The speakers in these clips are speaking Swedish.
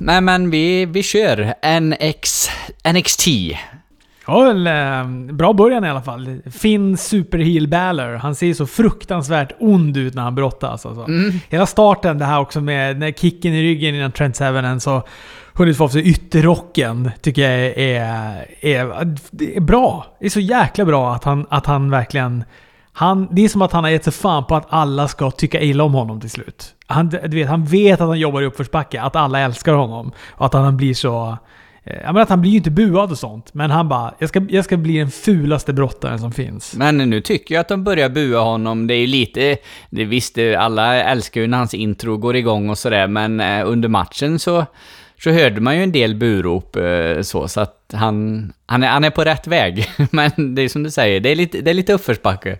Nej men vi, vi kör NX, NXT. Ja, väl, eh, bra början i alla fall. Finn Superheel Balor. Han ser så fruktansvärt ond ut när han brottas. Alltså. Mm. Hela starten, det här också med när kicken i ryggen innan Trent Seven så hunnit få av sig ytterrocken, tycker jag är, är, är, bra. Det är så jäkla bra att han, att han verkligen... Han, det är som att han har gett sig fan på att alla ska tycka illa om honom till slut. Han, du vet, han vet att han jobbar i uppförsbacke, att alla älskar honom. Och att han blir så... Eh, jag menar att han blir ju inte buad och sånt, men han bara jag ska, jag ska bli den fulaste brottaren som finns. Men nu tycker jag att de börjar bua honom. Det är ju lite... Det visst, alla älskar ju när hans intro går igång och sådär, men eh, under matchen så, så hörde man ju en del burop eh, så, så att han, han, är, han är på rätt väg. men det är som du säger, det är lite, det är lite uppförsbacke.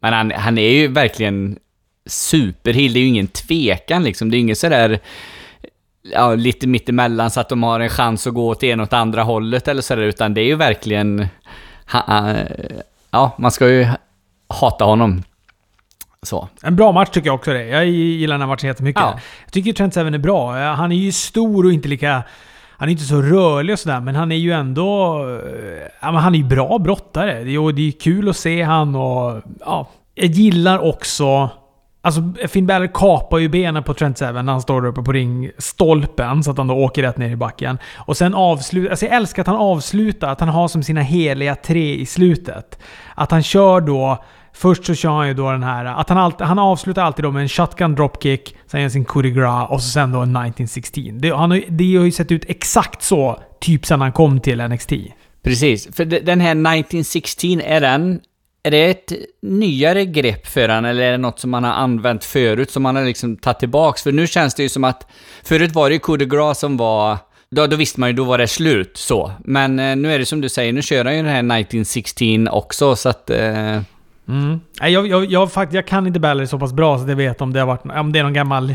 Men han, han är ju verkligen superhill, det är ju ingen tvekan liksom. Det är ju inget sådär ja, lite mittemellan så att de har en chans att gå åt ena åt andra hållet eller sådär, utan det är ju verkligen... Ja, man ska ju hata honom. Så. En bra match tycker jag också det. Jag gillar den här matchen jättemycket. Ja. Jag tycker Trent Seven är bra. Han är ju stor och inte lika... Han är inte så rörlig och sådär, men han är ju ändå... Eh, ja, men han är ju bra brottare. Det är, det är kul att se han och... Ja, jag gillar också Alltså Finn Balor kapar ju benen på Trent Seven när han står där uppe på ringstolpen så att han då åker rätt ner i backen. Och sen avslutar... Alltså jag älskar att han avslutar, att han har som sina heliga tre i slutet. Att han kör då... Först så kör han ju då den här... Att han, alltid, han avslutar alltid då med en shotgun dropkick, sen gör sin coup de gras och så sen då en 1916. Det, han har, det har ju sett ut exakt så, typ sen han kom till NXT. Precis, för den här 1916, är den är det ett nyare grepp för han eller är det något som man har använt förut som man har liksom tagit tillbaks? För nu känns det ju som att förut var det ju coup de gras som var då, då visste man ju, då var det slut så. Men eh, nu är det som du säger, nu kör han ju den här 1916 också så att... Eh... Mm. Jag, jag, jag, fakt, jag kan inte Ballet så pass bra så att jag vet om det, har varit, om det är någon gammal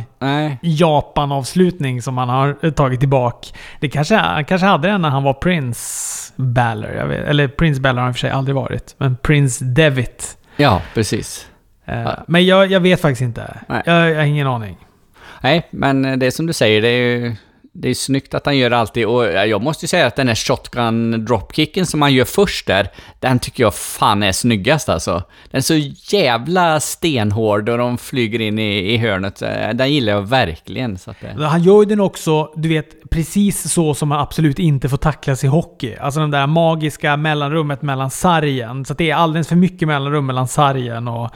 Japan-avslutning som han har tagit tillbaka. Det kanske, han kanske hade den när han var Prince Balor. Eller Prince Balor har han i och för sig aldrig varit. Men Prince Devitt. Ja, precis. Uh, ja. Men jag, jag, vet faktiskt inte. Jag, jag har ingen aning. Nej, men det är som du säger, det är ju det är snyggt att han gör det alltid och eh, jag måste ju säga att den här shotgun dropkicken som han gör först där, den tycker jag fan är snyggast alltså. Den är så jävla stenhård och de flyger in i, i hörnet. Eh, den gillar jag verkligen. Så att eh. det... Han gör ju den också, du vet, precis så som man absolut inte får tacklas i hockey. Alltså det där magiska mellanrummet mellan sargen. Så att det är alldeles för mycket mellanrum mellan sargen och,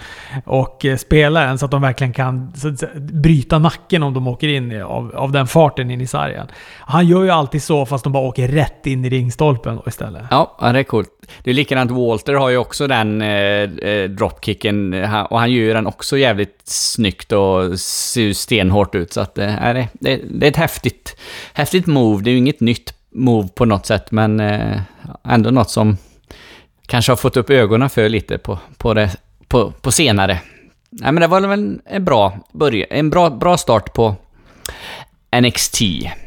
och spelaren så att de verkligen kan så, bryta nacken om de åker in i, av, av den farten in i sargen sargen. Han gör ju alltid så fast de bara åker rätt in i ringstolpen istället. Ja, det är coolt. Det är likadant, Walter har ju också den eh, eh dropkicken och han gör ju den också jävligt snyggt och ser stenhårt ut. Så att eh, det, det, det är ett häftigt, häftigt move. Det är ju inget nytt move på något sätt, men eh, ändå något som kanske har fått upp ögonen för lite på, på, det, på, på senare. Nej men det var väl en bra början, en bra, bra start på NXT.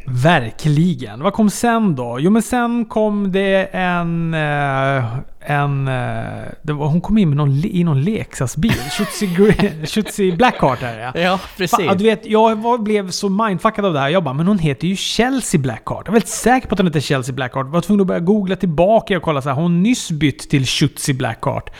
Verkligen. Vad kom sen då? Jo men sen kom det en... Uh, en uh, det var, hon kom in med någon, i någon leksaksbil. Schutzy Blackheart är ja. Ja, precis. Fan, du vet, jag var, blev så mindfuckad av det här. Jag bara, men hon heter ju Chelsea Blackheart. Jag är väldigt säker på att hon heter Chelsea Blackheart. Jag var tvungen att börja googla tillbaka och kolla så här. Hon nyss bytt till Schutzy Blackheart.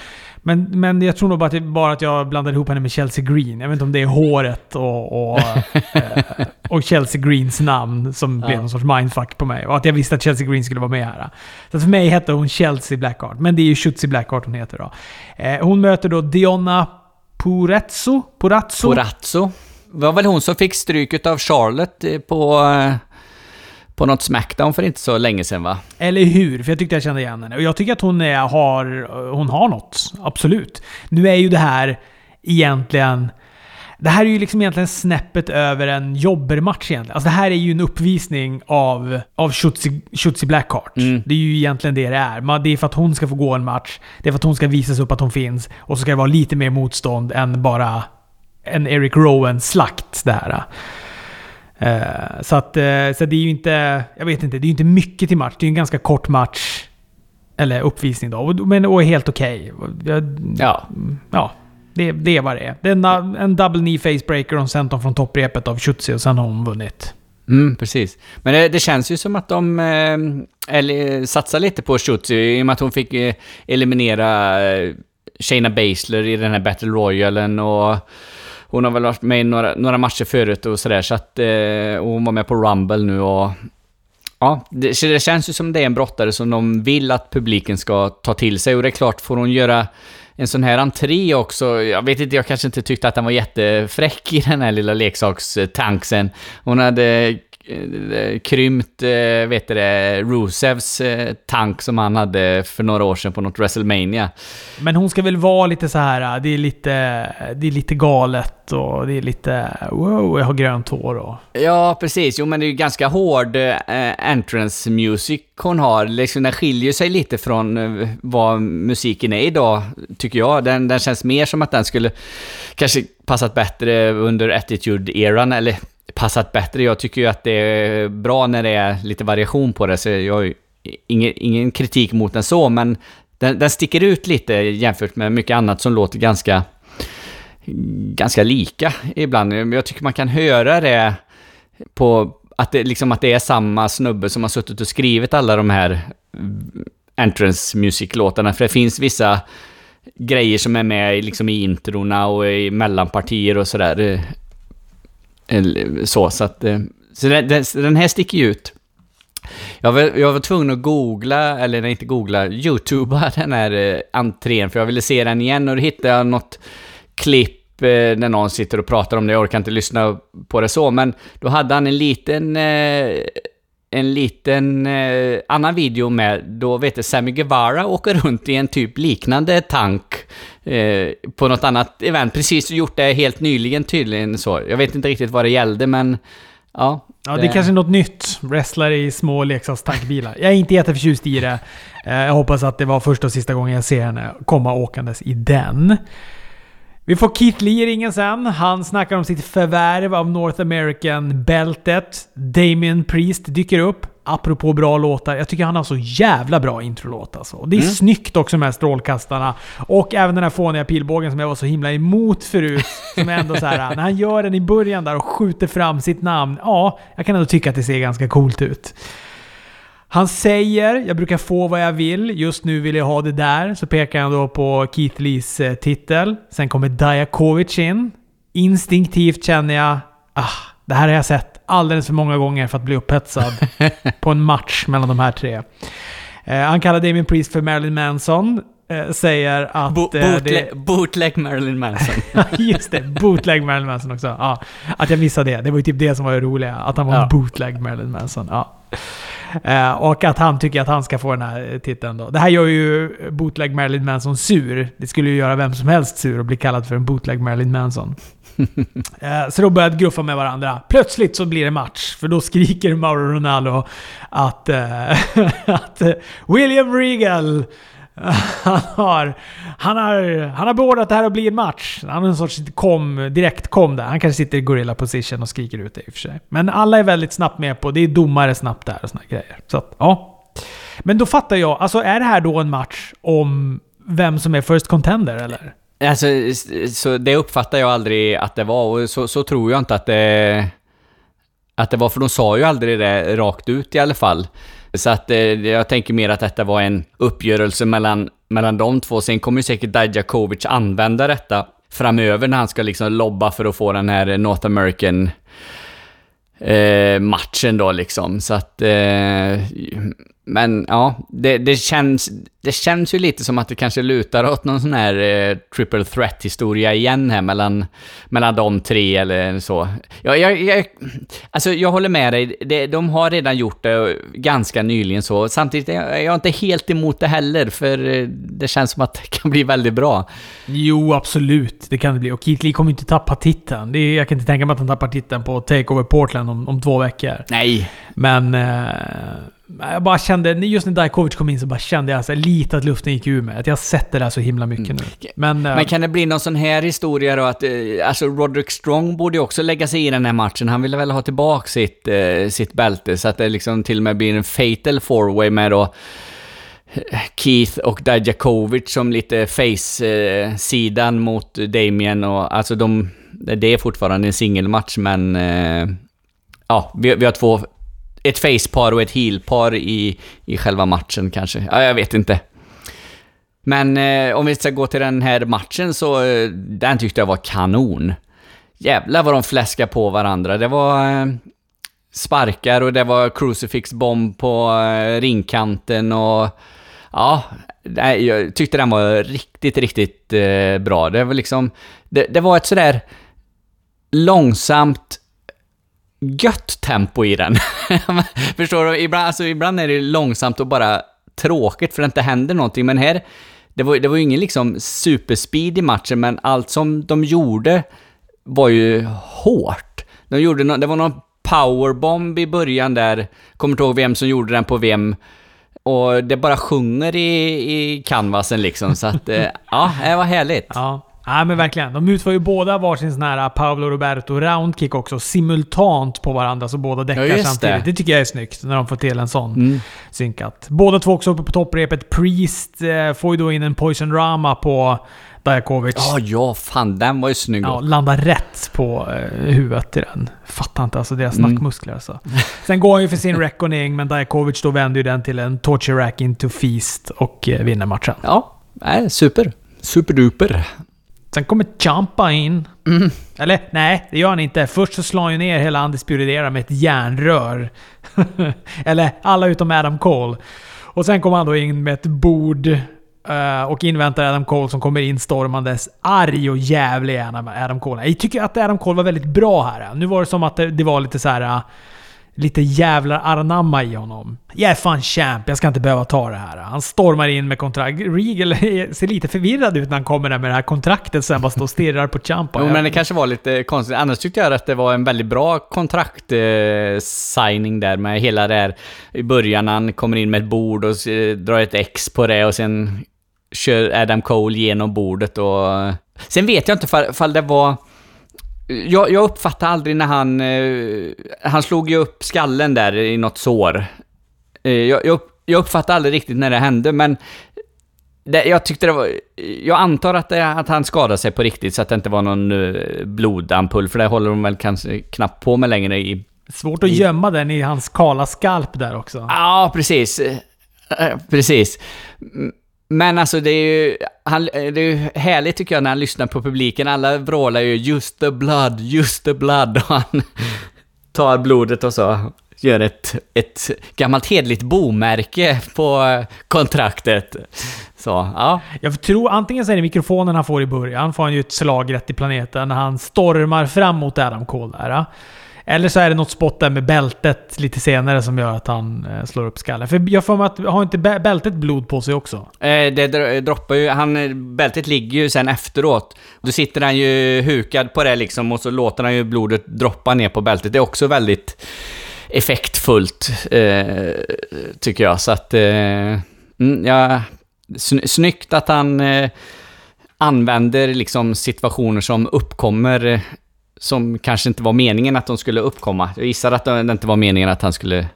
Men, men jag tror nog bara att, bara att jag blandade ihop henne med Chelsea Green. Jag vet inte om det är håret och, och, eh, och Chelsea Greens namn som ja. blev någon sorts mindfuck på mig. Och att jag visste att Chelsea Green skulle vara med här. Så för mig hette hon Chelsea Blackheart. Men det är ju Schutzy Blackheart hon heter då. Eh, hon möter då Dionna Purazzo. Purazzo. Purazzo. Det var väl hon som fick stryket av Charlotte eh, på på något Smackdown för inte så länge sedan va? Eller hur? För jag tyckte jag kände igen henne. Och jag tycker att hon, är, har, hon har något. Absolut. Nu är ju det här egentligen... Det här är ju liksom egentligen snäppet över en jobbermatch egentligen. Alltså det här är ju en uppvisning av, av Schutzy, Blackheart. Mm. Det är ju egentligen det det är. Det är för att hon ska få gå en match. Det är för att hon ska visas upp att hon finns. Och så ska det vara lite mer motstånd än bara en Eric Rowan-slakt det här. Uh, så att, uh, så det är ju inte, jag vet inte, det är inte mycket till match. Det är ju en ganska kort match. Eller uppvisning då. Men och är helt okej. Okay. Ja. Ja. Det, det är vad det är. Det är en, en double knee facebreaker och sen från topprepet av Schutzi och sen har hon vunnit. Mm, precis. Men det, det, känns ju som att de eh, eller, satsar lite på Schutz i och med att hon fick eh, eliminera eh, Shayna Baszler i den här Battle Royalen och hon har väl varit med i några, några matcher förut och sådär så att eh, hon var med på Rumble nu och Ja, det, det, känns ju som det är en brottare som de vill att publiken ska ta till sig och det är klart, får hon göra en sån här entré också. Jag vet inte, jag kanske inte tyckte att den var jättefräck i den här lilla leksakstanksen. Hon hade krympt, eh, vet det, Rusevs eh, tank som han hade för några år sedan på något WrestleMania. Men hon ska väl vara lite så här, det är lite, det är lite galet och det är lite wow, jag har grönt hår och... Ja, precis. Jo, men det är ju ganska hård eh, entrance music hon har. Liksom, den skiljer sig lite från eh, vad musiken är idag, tycker jag. Den, den känns mer som att den skulle kanske passat bättre under Attitude-eran, eller passat bättre. Jag tycker ju att det är bra när det är lite variation på det, så jag har ingen, ingen kritik mot den så, men den, den sticker ut lite jämfört med mycket annat som låter ganska, ganska lika ibland. Jag tycker man kan höra det på att det, liksom att det är samma snubbe som har suttit och skrivit alla de här entrance music-låtarna, för det finns vissa grejer som är med liksom i introna och i mellanpartier och sådär så, så att... Eh, så den, den, den här sticker ju ut. Jag var, jag var tvungen att googla, eller nej, inte googla, youtuba den här eh, entrén, för jag ville se den igen och då hittade jag något klipp eh, när någon sitter och pratar om det. Jag orkar inte lyssna på det så, men då hade han en liten en liten eh, annan video med då vet du, Sammy Guevara åker runt i en typ liknande tank eh, på något annat event. Precis gjort det helt nyligen tydligen så. Jag vet inte riktigt vad det gällde men ja. Ja, det, det är kanske något nytt. Wrestlare i små leksakstankbilar. Jag är inte jätteförtjust i det. Eh, jag hoppas att det var första och sista gången jag ser henne komma åkandes i den. Vi får Keith Lee i ringen sen. Han snackar om sitt förvärv av North American-bältet. Damien Priest dyker upp. Apropå bra låtar. Jag tycker han har så jävla bra introlåt alltså. Det är mm. snyggt också med strålkastarna. Och även den här fåniga pilbågen som jag var så himla emot förut. Som ändå så här, när han gör den i början där och skjuter fram sitt namn. Ja, jag kan ändå tycka att det ser ganska coolt ut. Han säger “Jag brukar få vad jag vill, just nu vill jag ha det där”. Så pekar han då på Keith Lees eh, titel. Sen kommer Diakovic in. Instinktivt känner jag ah, det här har jag sett alldeles för många gånger för att bli upphetsad på en match mellan de här tre. Eh, han kallar Damien Priest för Marilyn Manson. Eh, säger att... Bo bootleg, det, bootleg Marilyn Manson. Just det, bootleg Marilyn Manson också. Ja, att jag missade det. Det var ju typ det som var det roliga. Att han var ja. en bootleg Marilyn Manson. Ja. Eh, och att han tycker att han ska få den här titeln då. Det här gör ju bootleg Marilyn Manson sur. Det skulle ju göra vem som helst sur att bli kallad för en bootleg Marilyn Manson. Eh, så då började gruffa med varandra. Plötsligt så blir det match, för då skriker Mauro Ronaldo att, eh, att eh, William Regal han har, han har, han har beordrat det här att bli en match. Han har en sorts kom, direkt kom där. Han kanske sitter i gorilla position och skriker ut det i och för sig. Men alla är väldigt snabbt med på det. är domare snabbt där och såna grejer. Så att, ja. Men då fattar jag. Alltså är det här då en match om vem som är first contender eller? Alltså, så det uppfattar jag aldrig att det var och så, så tror jag inte att det... Att det var, för de sa ju aldrig det rakt ut i alla fall. Så att eh, jag tänker mer att detta var en uppgörelse mellan, mellan de två. Sen kommer ju säkert Dajakovic använda detta framöver när han ska liksom lobba för att få den här North American eh, matchen då liksom. Så att... Eh, men ja, det, det, känns, det känns ju lite som att det kanske lutar åt någon sån här eh, triple threat-historia igen här mellan, mellan de tre eller så. Jag, jag, jag, alltså jag håller med dig, det, de har redan gjort det ganska nyligen så. Samtidigt är jag, jag är inte helt emot det heller, för eh, det känns som att det kan bli väldigt bra. Jo, absolut. Det kan det bli. Och Keith Lee kommer inte tappa titeln. Det är, jag kan inte tänka mig att han tappar titeln på Takeover Portland om, om två veckor. Nej. Men... Eh, jag bara kände, just när Dajkovic kom in så bara kände jag så lite att luften gick ur mig. Att jag har sett det där så himla mycket mm. nu. Men, Men kan det bli någon sån här historia då att, eh, alltså Roderick Strong borde ju också lägga sig i den här matchen. Han ville väl ha tillbaka sitt, eh, sitt bälte så att det liksom till och med blir en fatal four-way med då eh, Keith och Dajakovic som lite face-sidan mot Damien och alltså de... Det är fortfarande en singelmatch men ja, vi, vi har två... Ett facepar och ett heelpar i, i själva matchen kanske. Ja, jag vet inte. Men eh, om vi ska gå till den här matchen så, eh, den tyckte jag var kanon. Jävlar vad de fläskade på varandra. Det var eh, sparkar och det var crucifix-bomb på eh, ringkanten och... Ja, jag tyckte den var riktigt, riktigt eh, bra. Det var liksom... Det, det var ett sådär långsamt gött tempo i den. Förstår du? Ibland, alltså, ibland är det långsamt och bara tråkigt för det inte händer någonting, men här det var, det var ju ingen liksom superspeed i matchen, men allt som de gjorde var ju hårt. De gjorde no, det var någon powerbomb i början där, kommer inte ihåg vem som gjorde den på vem, och det bara sjunger i, i canvasen liksom, så att eh, ja, det var härligt. Ja. Ja men verkligen. De utför ju båda varsin sån här Paolo Roberto roundkick också simultant på varandra, så båda däckar Ja, samtidigt. det. Det. tycker jag är snyggt, när de får till en sån Mm. synkat. Båda två också uppe på topprepet. Priest eh, får ju då in en Poison Rama på Dajakovic. Ja, ja, fan den var ju snygg. Ja, landar rätt på eh, huvudet i den. Fattar inte alltså deras Mm. nackmuskler alltså. Sen går han ju för sin reckoning, men Dajakovic då vänder ju den till en torture rack into feast och eh, vinner matchen. ja nej, super. Superduper. Sen kommer Champa in. Mm. Eller nej, det gör han inte. Först så slår han ju ner hela Undisputed Era med ett järnrör. Eller alla utom Adam Cole. Och sen kommer han då in med ett bord eh, och inväntar Adam Cole som kommer in stormandes arg och jävlig Adam Cole. Jag tycker att Adam Cole var väldigt bra här. Nu var det som att det, det var lite så här. Lite jävlar anamma i honom. Jag är fan champ, jag ska inte behöva ta det här. Han stormar in med kontrakt. Regal ser lite förvirrad ut när han kommer där med det här kontraktet sen bara står och stirrar på Champa. Jo, men det kanske var lite konstigt. Annars tyckte jag att det var en väldigt bra kontrakt-signing där med hela det här i början. när Han kommer in med ett bord och drar ett X på det och sen kör Adam Cole genom bordet och... Sen vet jag inte fall, fall det var... Jag, jag uppfattade aldrig när han... eh, Han slog ju upp skallen där i något sår. Eh, Jag, jag, jag uppfattade aldrig riktigt när det hände, men det, jag tyckte det var... Jag antar att, det, att han skadade sig på riktigt så att det inte var någon uh, blodampull, för det håller de väl kanske knappt på med längre i... Svårt att gömma den i hans kala skalp där också. Ja, precis. Eh, Precis. Men alltså det är ju... Han, det är ju härligt tycker jag när han lyssnar på publiken. Alla vrålar ju 'Just the blood, just the blood' och han tar blodet och så gör ett, ett gammalt hedligt bomärke på kontraktet. Så, ja. Jag tror antingen så är det mikrofonen han får i början, får han ju ett slag rätt i planeten när han stormar fram mot Adam Cole där. Eller så är det något spot där med bältet lite senare som gör att han eh, slår upp skallen. För jag får mig att, har inte bältet blod på sig också? Eh, Det droppar ju, han, eh, bältet ligger ju sen efteråt. Då sitter han ju hukad på det liksom och så låter han ju blodet droppa ner på bältet. Det är också väldigt effektfullt, eh, tycker jag. Så att, eh, mm, ja, snyggt att han eh, använder liksom situationer som uppkommer eh, som kanske inte var meningen att de skulle uppkomma. Jag gissar att det inte var meningen att han skulle eh,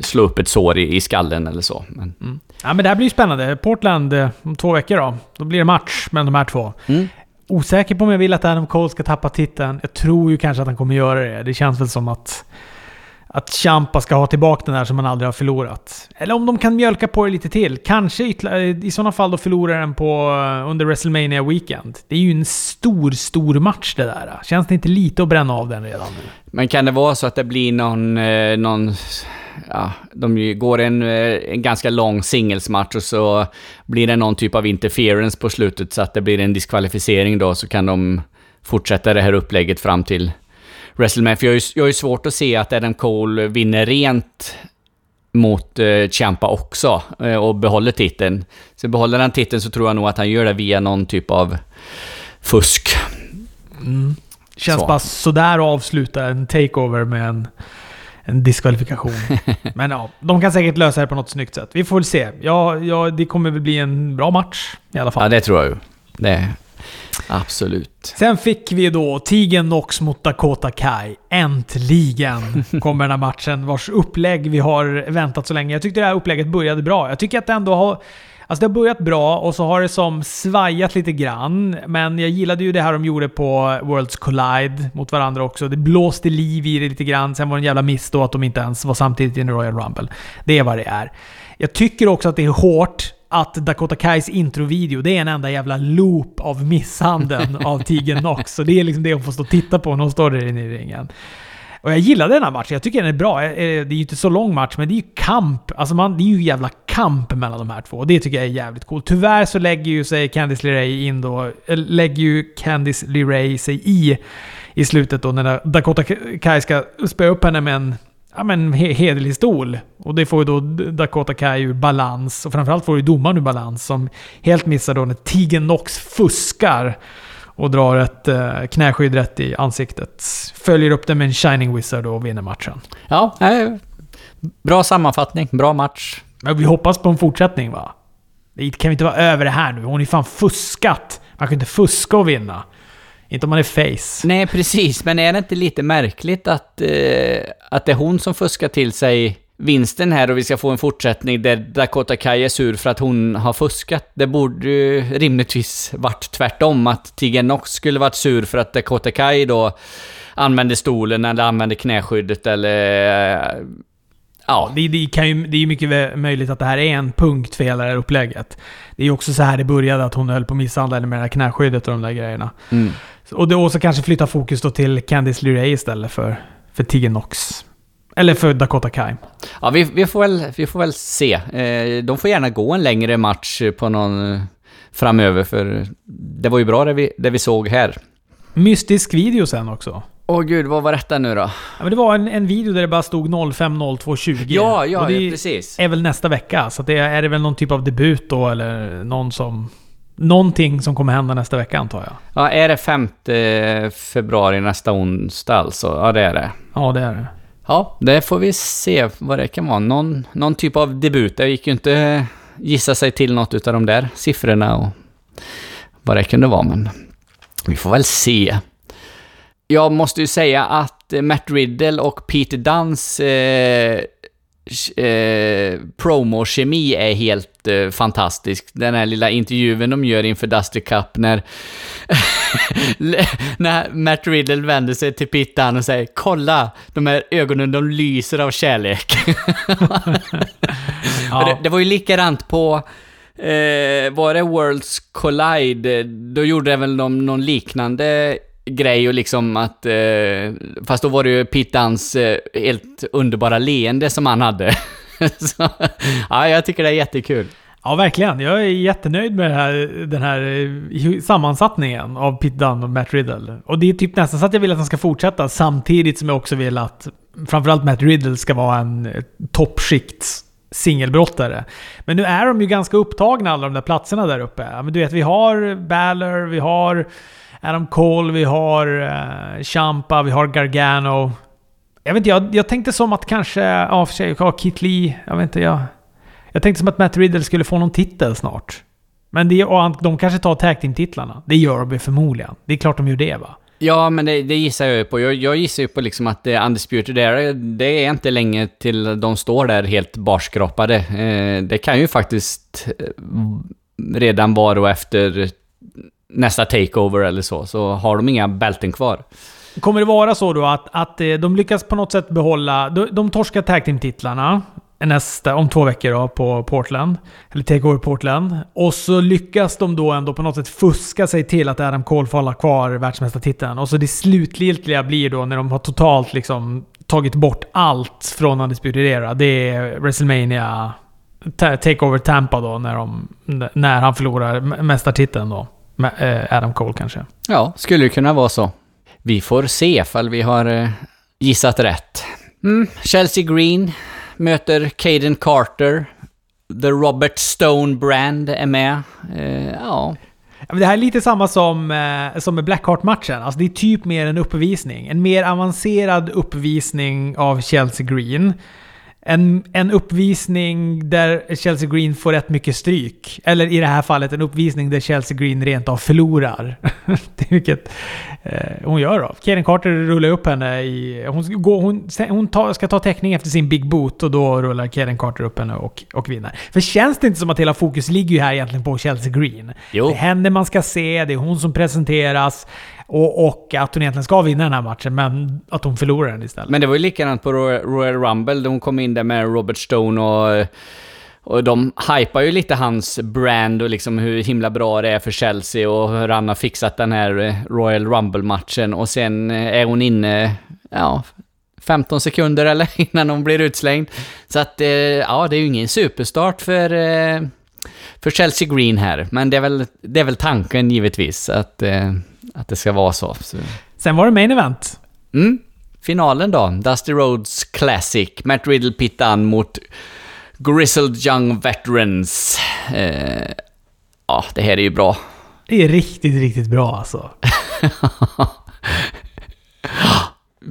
slå upp ett sår i, i skallen eller så. Men, Ja men det här blir ju spännande. Portland eh, om två veckor då. Då blir det match mellan de här två. mm. Osäker på om jag vill att Adam Cole ska tappa titeln. Jag tror ju kanske att han kommer göra det. Det känns väl som att... Att Champa ska ha tillbaka den där som han aldrig har förlorat. Eller om de kan mjölka på det lite till. Kanske eh, i sådana fall då förlorar den på eh, under WrestleMania Weekend. Det är ju en stor, stor match det där. Känns det inte lite att bränna av den redan nu? Men kan det vara så att det blir någon, eh, någon ja, de går en, en ganska lång singelsmatch och så blir det någon typ av interference på slutet så att det blir en diskvalificering då så kan de fortsätta det här upplägget fram till WrestleMania. För jag har ju, jag har ju svårt att se att Adam Cole vinner rent mot eh, Ciampa också eh, och behåller titeln. Så behåller han titeln så tror jag nog att han gör det via någon typ av fusk. Känns Så. bara sådär att avsluta en takeover med en, en diskvalifikation. Men ja, de kan säkert lösa det på något snyggt sätt. Vi får väl se. Ja, ja, det kommer väl bli en bra match i alla fall. Ja, det tror jag ju. Det, Absolut. Sen fick vi då Tigen Nox mot Dakota Kai. Äntligen kommer den här matchen vars upplägg vi har väntat så länge. Jag tyckte det här upplägget började bra. Jag tycker att det ändå har... Alltså det har börjat bra och så har det som svajat lite grann. Men jag gillade ju det här de gjorde på Worlds Collide mot varandra också. Det blåste liv i det lite grann. Sen var det en jävla miss då att de inte ens var samtidigt i en Royal Rumble. Det är vad det är. Jag tycker också att det är hårt att Dakota Kais introvideo, det är en enda jävla loop av misshandeln av Tegan Nox. Så det är liksom det hon får stå och titta på när hon står där inne i ringen. Och jag gillade den här matchen. Jag tycker den är bra. Det är ju inte så lång match, men det är ju kamp. Alltså man, det är ju jävla kamp mellan de här två. Det tycker jag är jävligt coolt. Tyvärr så lägger ju sig Candice LeRae in då... Lägger ju Candice LeRae sig i i slutet då när Dakota Kai ska spöa upp henne med en ja, men, hederlig stol. Och det får ju då Dakota Kai ur balans. Och framförallt får ju domaren ur balans som helt missar då när Tigen Nox fuskar och drar ett eh, knäskydd rätt i ansiktet. Följer upp det med en Shining Wizard och vinner matchen. Ja, eh, bra sammanfattning. Bra match. Men vi hoppas på en fortsättning va? Det kan vi inte vara över det här nu. Hon ju fan fuskat. Man kan inte fuska och vinna. Inte om man är face. Nej, precis. Men är det inte lite märkligt att, eh, att det är hon som fuskar till sig vinsten här och vi ska få en fortsättning där Dakota Kai är sur för att hon har fuskat. Det borde ju rimligtvis varit tvärtom, att Tegan Nox skulle varit sur för att Dakota Kai då använde stolen eller använde knäskyddet eller... Eh, Ja, det, det, kan ju, det är ju mycket möjligt att det här är en punkt för hela det här upplägget. Det är ju också så här det började, att hon höll på att misshandla med det här knäskyddet och de där grejerna. Mm. Och, det, och så kanske flytta fokus då till Candice LeRae istället för, för Tegan Nox. Eller för Dakota Kai. Ja, vi, vi, får, väl, vi får väl se. Eh, de får gärna gå en längre match på någon eh, framöver, för det var ju bra det vi, det vi såg här. Mystisk video sen också. Åh gud, vad var detta nu då? Ja, men det var en, en video där det bara stod 050220. Ja, ja, ja precis. är väl nästa vecka. Så det är, är det väl någon typ av debut då, eller någon som... Någonting som kommer hända nästa vecka antar jag. Ja, är det 5 februari nästa onsdag alltså? Ja, det är det. Ja, det är det. Ja, det får vi se vad det kan vara. Någon, någon typ av debut. Det gick ju inte gissa sig till något utav de där siffrorna och vad det kunde vara, men vi får väl se. Jag måste ju säga att Matt Riddle och Peter Duns eh, eh, promo-kemi är helt eh, fantastisk. Den här lilla intervjun de gör inför Dusty Cup när, när Matt Riddle vänder sig till Pittan och säger “Kolla, de här ögonen de lyser av kärlek”. ja. det, det var ju likadant på Eh, var det Worlds Collide? Då gjorde väl någon, någon liknande grej och liksom att... Eh, fast då var det ju Pittans eh, helt underbara leende som han hade. Så, ja, jag tycker det är jättekul. Ja, verkligen. Jag är jättenöjd med här, den här eh, sammansättningen av Pitt Dunn och Matt Riddle. Och det är typ nästan så att jag vill att han ska fortsätta samtidigt som jag också vill att framförallt Matt Riddle ska vara en eh, toppskikt singelbrottare. Men nu är de ju ganska upptagna alla de där platserna där uppe. Men du vet, vi har Balor, vi har Adam Cole, vi har eh, uh, Champa, vi har Gargano. Jag vet inte, jag, jag tänkte som att kanske... Ja, för sig, ja, Kit Lee. Jag vet inte, jag... Jag tänkte som att Matt Riddle skulle få någon titel snart. Men det, och de kanske tar tag team-titlarna. Det gör de förmodligen. Det är klart de gör det va? Ja, men det, det gissar jag ju på. Jag, jag, gissar ju på liksom att eh, det Undisputed Era, det är inte länge till de står där helt barskrapade. Eh, det kan ju faktiskt eh, redan vara och efter nästa takeover eller så, så har de inga bälten kvar. Kommer det vara så då att, att eh, de lyckas på något sätt behålla... De, de torskar tag team-titlarna nästa, om två veckor då, på Portland. Eller Takeover Portland. Och så lyckas de då ändå på något sätt fuska sig till att Adam Cole får hålla kvar världsmästartiteln. Och så det slutgiltiga blir då när de har totalt liksom tagit bort allt från Undisputed Era. Det är WrestleMania Takeover Tampa då, när, de, när han förlorar mästartiteln då. Eh, Adam Cole kanske. Ja, skulle det kunna vara så. Vi får se ifall vi har eh, gissat rätt. Mm. Chelsea Green möter Caden Carter. The Robert Stone Brand är med. Eh, ja. Det här är lite samma som, som med Blackheart-matchen. Alltså det är typ mer en uppvisning. En mer avancerad uppvisning av Chelsea Green. En, en uppvisning där Chelsea Green får rätt mycket stryk. Eller i det här fallet en uppvisning där Chelsea Green rent av förlorar. vilket eh, hon gör då. Kaden Carter rullar upp henne i... Hon, går, hon, hon tar, ska ta täckning efter sin Big Boot och då rullar Kaden Carter upp henne och, och vinner. För känns det inte som att hela fokus ligger ju här egentligen på Chelsea Green? Jo. Det är henne man ska se, det är hon som presenteras. Och, och att hon egentligen ska vinna den här matchen, men att hon förlorar den istället. Men det var ju likadant på Royal Rumble, där hon kom in där med Robert Stone och... Och de hypar ju lite hans brand och liksom hur himla bra det är för Chelsea och hur han har fixat den här eh, Royal Rumble-matchen. Och sen eh, är hon inne, ja, 15 sekunder eller innan hon blir utslängd. Så att, eh, ja, det är ju ingen superstart för, för Chelsea Green här. Men det är väl, det är väl tanken givetvis, att, att det ska vara så. så. Sen var det main event. Mm. Finalen då, Dusty Rhodes Classic, Matt Riddle Pit Dunne mot Grizzled Young Veterans. Eh, ja, det här är ju bra. Det är riktigt, riktigt bra alltså.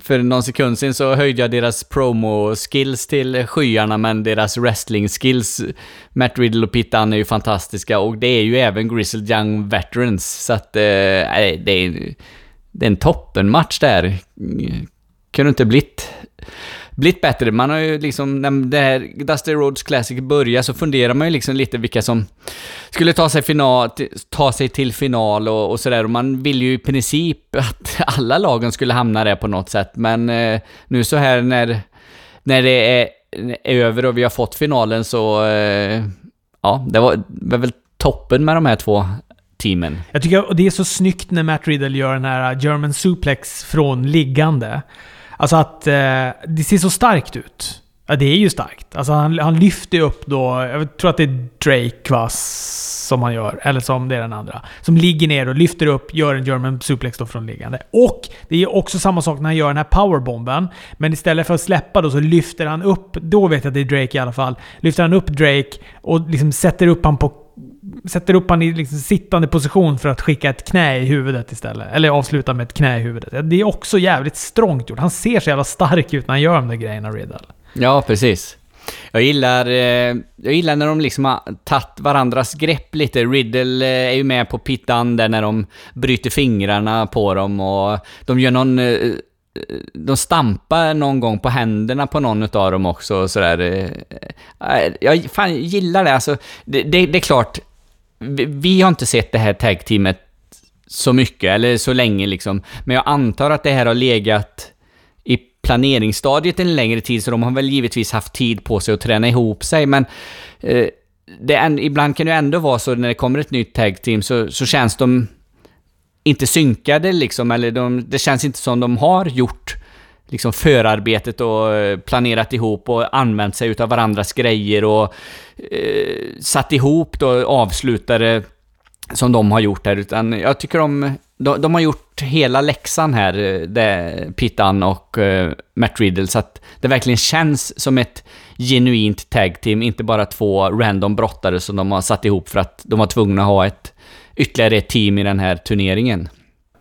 För någon sekund sen så höjde jag deras promo-skills till skyarna, men deras wrestling-skills, Matt Riddle och Pitt Dunne är ju fantastiska och det är ju även Grizzled Young Veterans, så att eh, det, är, det är en toppenmatch där. Kunde inte blivit blivit bättre. Man har ju liksom, när det här Dusty Roads Classic börjar så funderar man ju liksom lite vilka som skulle ta sig, final, ta sig till final och, och sådär. Och man vill ju i princip att alla lagen skulle hamna där på något sätt. Men eh, nu så här när, när det är, är över och vi har fått finalen så... Eh, ja, det var, var väl toppen med de här två teamen. Jag tycker det är så snyggt när Matt Riddle gör den här German suplex från liggande. Alltså att eh, det ser så starkt ut. Ja, det är ju starkt. Alltså han, han lyfter upp då, jag tror att det är Drake va, som han gör, eller som det är den andra. Som ligger ner och lyfter upp, gör en German suplex då från liggande. Och det är också samma sak när han gör den här powerbomben. Men istället för att släppa då så lyfter han upp, då vet jag att det är Drake i alla fall, lyfter han upp Drake och liksom sätter upp han på sätter upp han i liksom sittande position för att skicka ett knä i huvudet istället. Eller avsluta med ett knä i huvudet. Det är också jävligt strångt gjort. Han ser så jävla stark ut när han gör de där grejerna, Riddle. Ja, precis. Jag gillar, eh, jag gillar när de liksom har tagit varandras grepp lite. Riddle eh, är ju med på pittan där när de bryter fingrarna på dem och de gör någon... Eh, de stampar någon gång på händerna på någon av dem också och sådär. Jag fan, gillar det. Alltså, det, det, det är klart, vi, vi har inte sett det här tag-teamet så mycket, eller så länge liksom. Men jag antar att det här har legat i planeringsstadiet en längre tid, så de har väl givetvis haft tid på sig att träna ihop sig, men eh, det ibland kan det ändå vara så när det kommer ett nytt tag team så, så känns de inte synkade liksom, eller de, det känns inte som de har gjort liksom förarbetet och eh, planerat ihop och använt sig utav varandras grejer och eh, satt ihop då avslutare som de har gjort här, utan jag tycker de, de, de har gjort hela läxan här, eh, det, Pittan och eh, Matt Riddle, så att det verkligen känns som ett genuint tag team, inte bara två random brottare som de har satt ihop för att de var tvungna att ha ett ytterligare ett team i den här turneringen.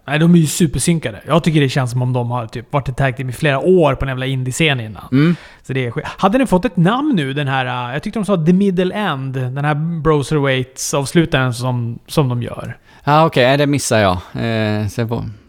Nej, de är ju supersynkade. Jag tycker det känns som om de har typ varit ett tag team i flera år på en jävla indie-scen innan. Mm. Så det är skit. Hade den fått ett namn nu, den här... äh, Jag tyckte de sa The Middle End. Den här Broserweights-avslutaren som, som de gör. Ja, okej, okay, det missar jag. Eh,